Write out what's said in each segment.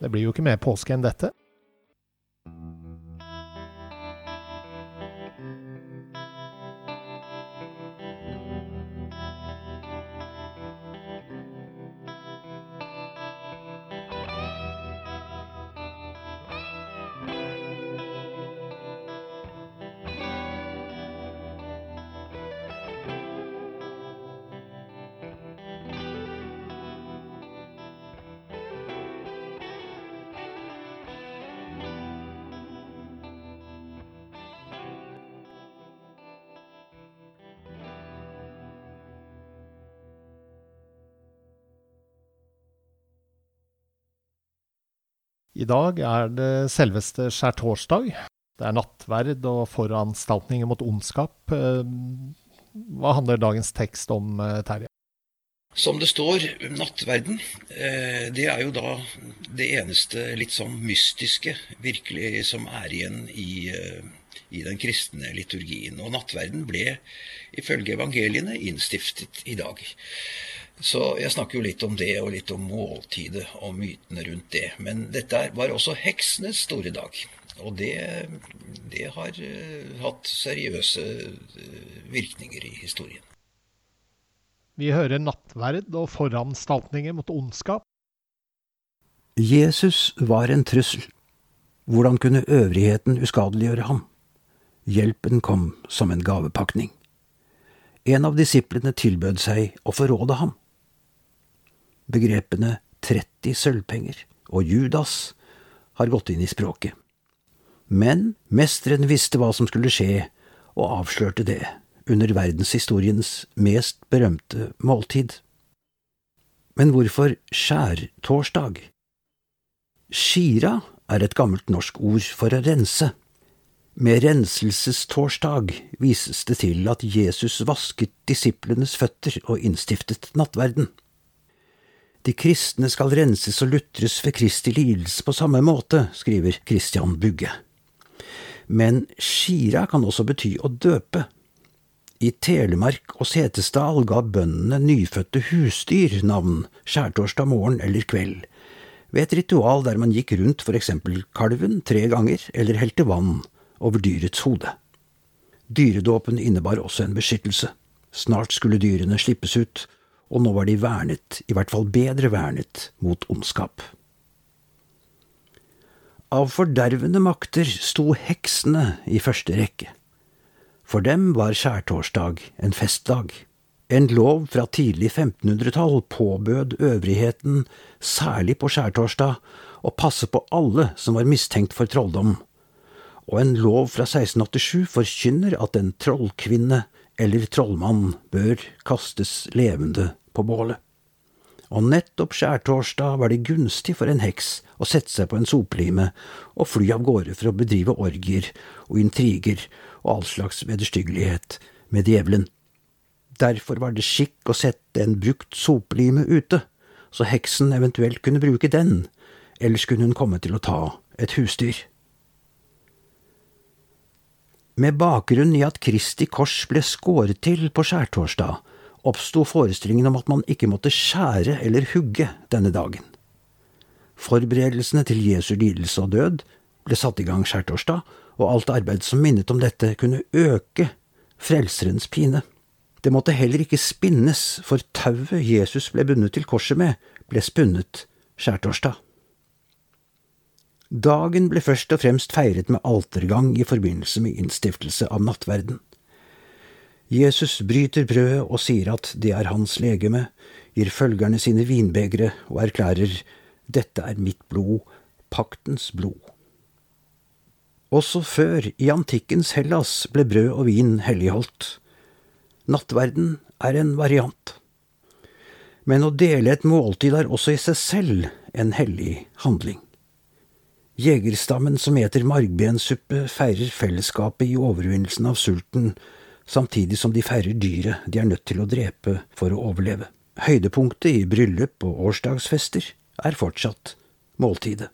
Det blir jo ikke mer påske enn dette. I dag er det selveste skjærtorsdag. Det er nattverd og foranstaltninger mot ondskap. Eh, hva handler dagens tekst om, eh, Terje? Som det står, nattverden, eh, det er jo da det eneste litt sånn mystiske virkelig som er igjen i, i den kristne liturgien. Og nattverden ble ifølge evangeliene innstiftet i dag. Så jeg snakker jo litt om det, og litt om måltidet og mytene rundt det. Men dette var også heksenes store dag. Og det, det har uh, hatt seriøse uh, virkninger i historien. Vi hører nattverd og foranstaltninger mot ondskap. Jesus var en trussel. Hvordan kunne øvrigheten uskadeliggjøre ham? Hjelpen kom som en gavepakning. En av disiplene tilbød seg å forråde ham. Begrepene 30 sølvpenger og Judas har gått inn i språket. Men mesteren visste hva som skulle skje, og avslørte det under verdenshistoriens mest berømte måltid. Men hvorfor skjærtorsdag? Skira er et gammelt norsk ord for å rense. Med renselsestorsdag vises det til at Jesus vasket disiplenes føtter og innstiftet nattverden. De kristne skal renses og lutres ved Kristi lidelse på samme måte, skriver Christian Bugge. Men skira kan også bety å døpe. I Telemark og Setesdal ga bøndene nyfødte husdyr navn skjærtorsdag morgen eller kveld, ved et ritual der man gikk rundt for eksempel kalven tre ganger eller helte vann over dyrets hode. Dyredåpen innebar også en beskyttelse. Snart skulle dyrene slippes ut, og nå var de vernet, i hvert fall bedre vernet, mot ondskap. Av fordervende makter sto heksene i første rekke. For dem var skjærtorsdag en festdag. En lov fra tidlig 1500-tall påbød øvrigheten, særlig på skjærtorsdag, å passe på alle som var mistenkt for trolldom, og en lov fra 1687 forkynner at en trollkvinne eller trollmann bør kastes levende på bålet. Og nettopp skjærtorsdag var det gunstig for en heks å sette seg på en soplime og fly av gårde for å bedrive orgier og intriger og all slags vederstyggelighet med djevelen. Derfor var det skikk å sette en brukt soplime ute, så heksen eventuelt kunne bruke den, ellers kunne hun komme til å ta et husdyr. Med bakgrunn i at Kristi kors ble skåret til på skjærtorsdag, oppsto forestillingen om at man ikke måtte skjære eller hugge denne dagen. Forberedelsene til Jesu lidelse og død ble satt i gang skjærtorsdag, og alt arbeid som minnet om dette, kunne øke Frelserens pine. Det måtte heller ikke spinnes, for tauet Jesus ble bundet til korset med, ble spunnet skjærtorsdag. Dagen ble først og fremst feiret med altergang i forbindelse med innstiftelse av nattverden. Jesus bryter brødet og sier at det er hans legeme, gir følgerne sine vinbegre og erklærer dette er mitt blod, paktens blod. Også før, i antikkens Hellas, ble brød og vin helligholdt. Nattverden er en variant. Men å dele et måltid er også i seg selv en hellig handling. Jegerstammen som eter margbensuppe, feirer fellesskapet i overvinnelsen av sulten, samtidig som de feirer dyret de er nødt til å drepe for å overleve. Høydepunktet i bryllup og årsdagsfester er fortsatt måltidet.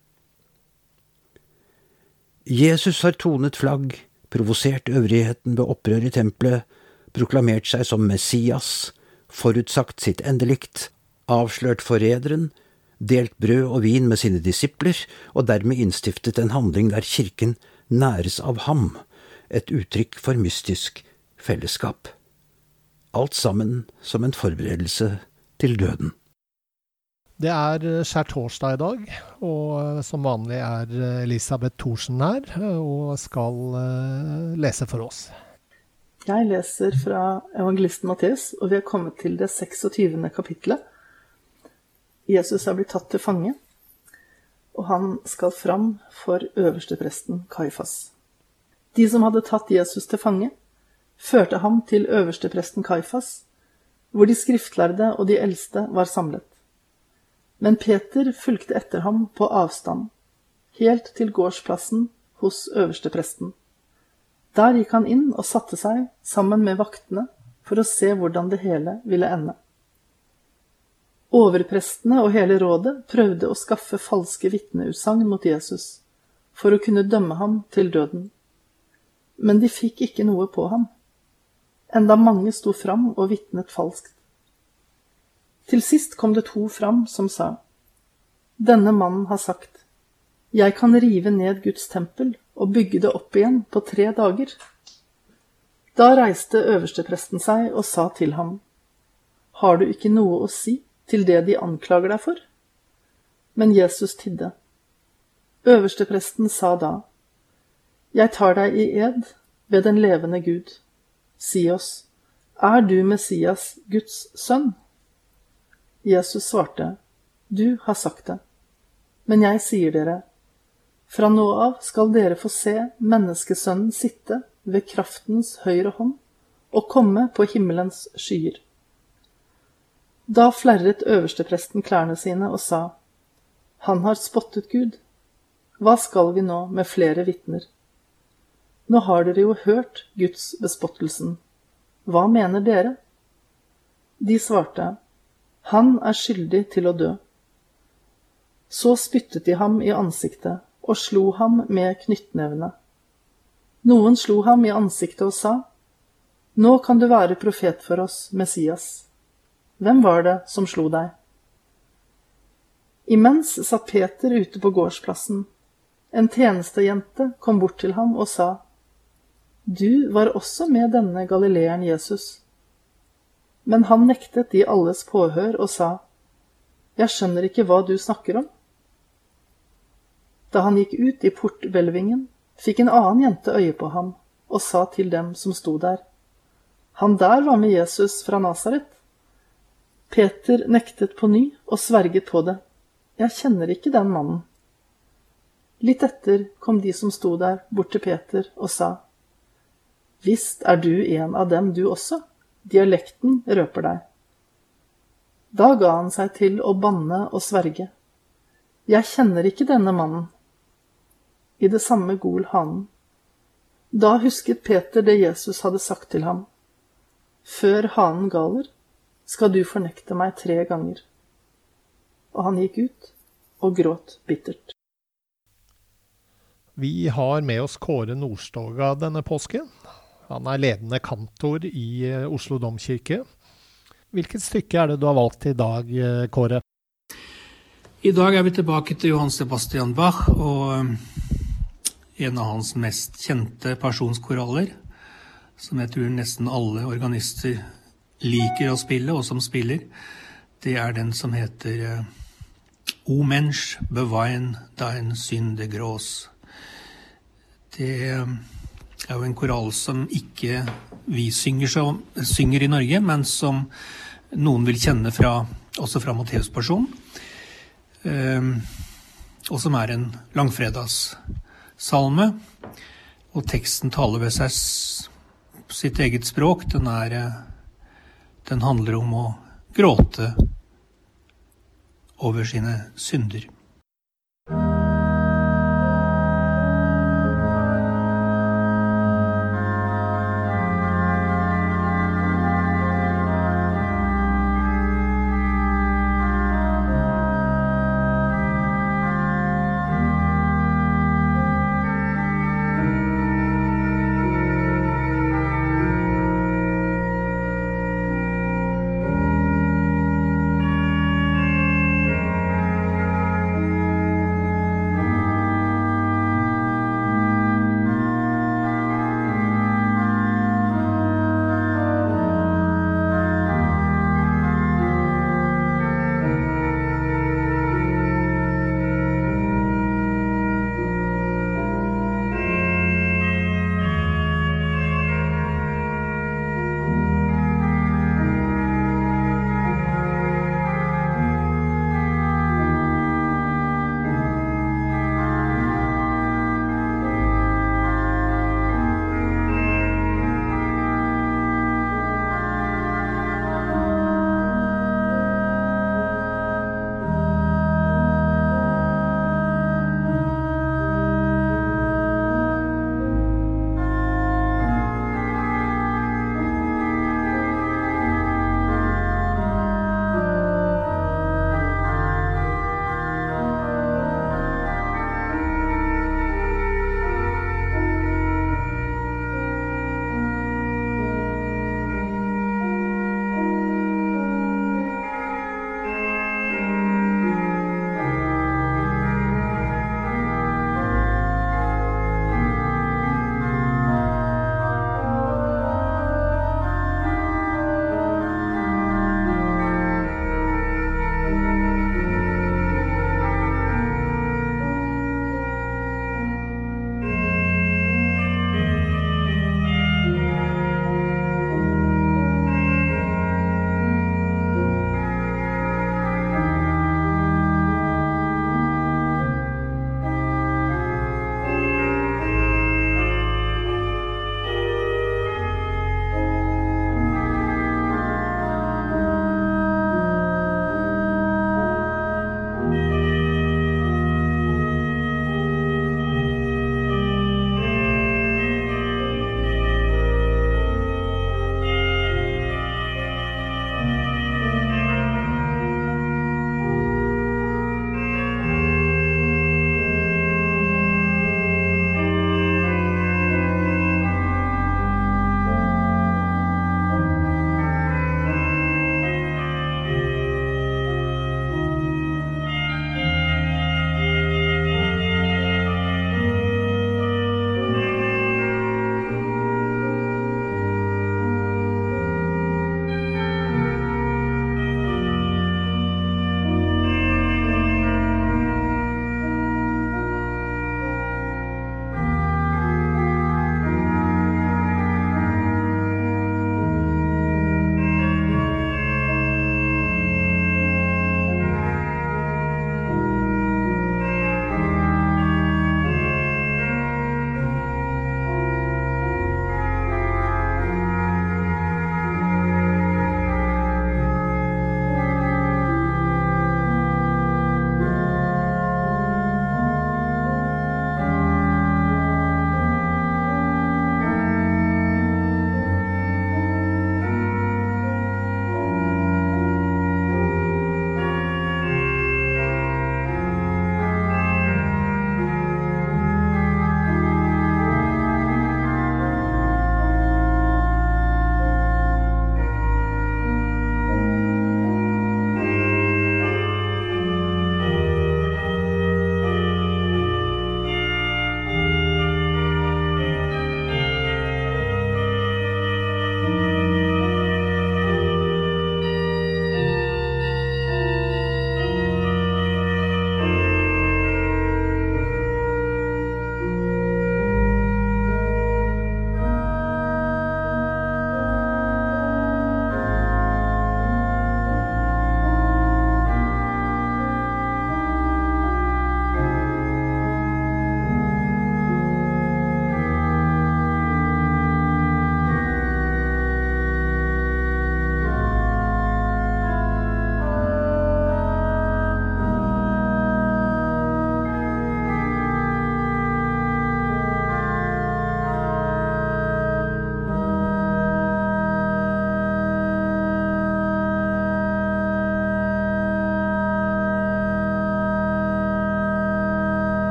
Jesus har tonet flagg, provosert øvrigheten ved opprør i tempelet, proklamert seg som Messias, forutsagt sitt endelikt, avslørt forræderen, delt brød og vin med sine disipler, og dermed innstiftet en handling der kirken næres av ham, et uttrykk for mystisk fellesskap. Alt sammen som en forberedelse til døden. Det er eh, skjærtorsdag i dag, og eh, som vanlig er eh, Elisabeth Thorsen her og skal lese for oss. Jeg leser fra evangelisten Matteus, og vi er kommet til det 26. kapittelet. Jesus er blitt tatt til fange, og han skal fram for øverstepresten Kaifas. De som hadde tatt Jesus til fange, førte ham til øverstepresten Kaifas, hvor de skriftlærde og de eldste var samlet. Men Peter fulgte etter ham på avstand, helt til gårdsplassen hos øverstepresten. Der gikk han inn og satte seg sammen med vaktene for å se hvordan det hele ville ende. Overprestene og hele rådet prøvde å skaffe falske vitneutsagn mot Jesus for å kunne dømme ham til døden. Men de fikk ikke noe på ham, enda mange sto fram og vitnet falskt. Til sist kom det to fram som sa, Denne mannen har sagt, Jeg kan rive ned Guds tempel og bygge det opp igjen på tre dager. Da reiste øverstepresten seg og sa til ham, Har du ikke noe å si til det de anklager deg for? Men Jesus tidde. Øverstepresten sa da, Jeg tar deg i ed ved den levende Gud. Si oss, er du Messias, Guds sønn? Jesus svarte, Du har sagt det. Men jeg sier dere, fra nå av skal dere få se Menneskesønnen sitte ved kraftens høyre hånd og komme på himmelens skyer. Da flerret øverstepresten klærne sine og sa, Han har spottet Gud. Hva skal vi nå med flere vitner? Nå har dere jo hørt Guds bespottelsen. Hva mener dere? De svarte, han er skyldig til å dø. Så spyttet de ham i ansiktet og slo ham med knyttnevene. Noen slo ham i ansiktet og sa, Nå kan du være profet for oss, Messias. Hvem var det som slo deg? Imens satt Peter ute på gårdsplassen. En tjenestejente kom bort til ham og sa, Du var også med denne galileeren Jesus. Men han nektet i alles påhør og sa, Jeg skjønner ikke hva du snakker om. Da han gikk ut i porthvelvingen, fikk en annen jente øye på ham og sa til dem som sto der, Han der var med Jesus fra Nasaret. Peter nektet på ny og sverget på det, Jeg kjenner ikke den mannen. Litt etter kom de som sto der, bort til Peter og sa, Visst er du en av dem, du også? Dialekten røper deg. Da ga han seg til å banne og sverge. Jeg kjenner ikke denne mannen. I det samme gol hanen. Da husket Peter det Jesus hadde sagt til ham. Før hanen galer, skal du fornekte meg tre ganger. Og han gikk ut og gråt bittert. Vi har med oss Kåre Nordstoga denne påsken. Han er ledende kantor i eh, Oslo domkirke. Hvilket stykke er det du har valgt i dag, eh, Kåre? I dag er vi tilbake til Johan Sebastian Bach og eh, en av hans mest kjente pasjonskoraller, som jeg tror nesten alle organister liker å spille, og som spiller. Det er den som heter O Mensch, bewein dein Synde grås. Det er jo en koral som ikke vi synger, så, synger, i Norge, men som noen vil kjenne fra, også fra Matteuspersonen. Um, og som er en langfredagssalme. Og teksten taler ved seg sitt eget språk. Den, er, den handler om å gråte over sine synder.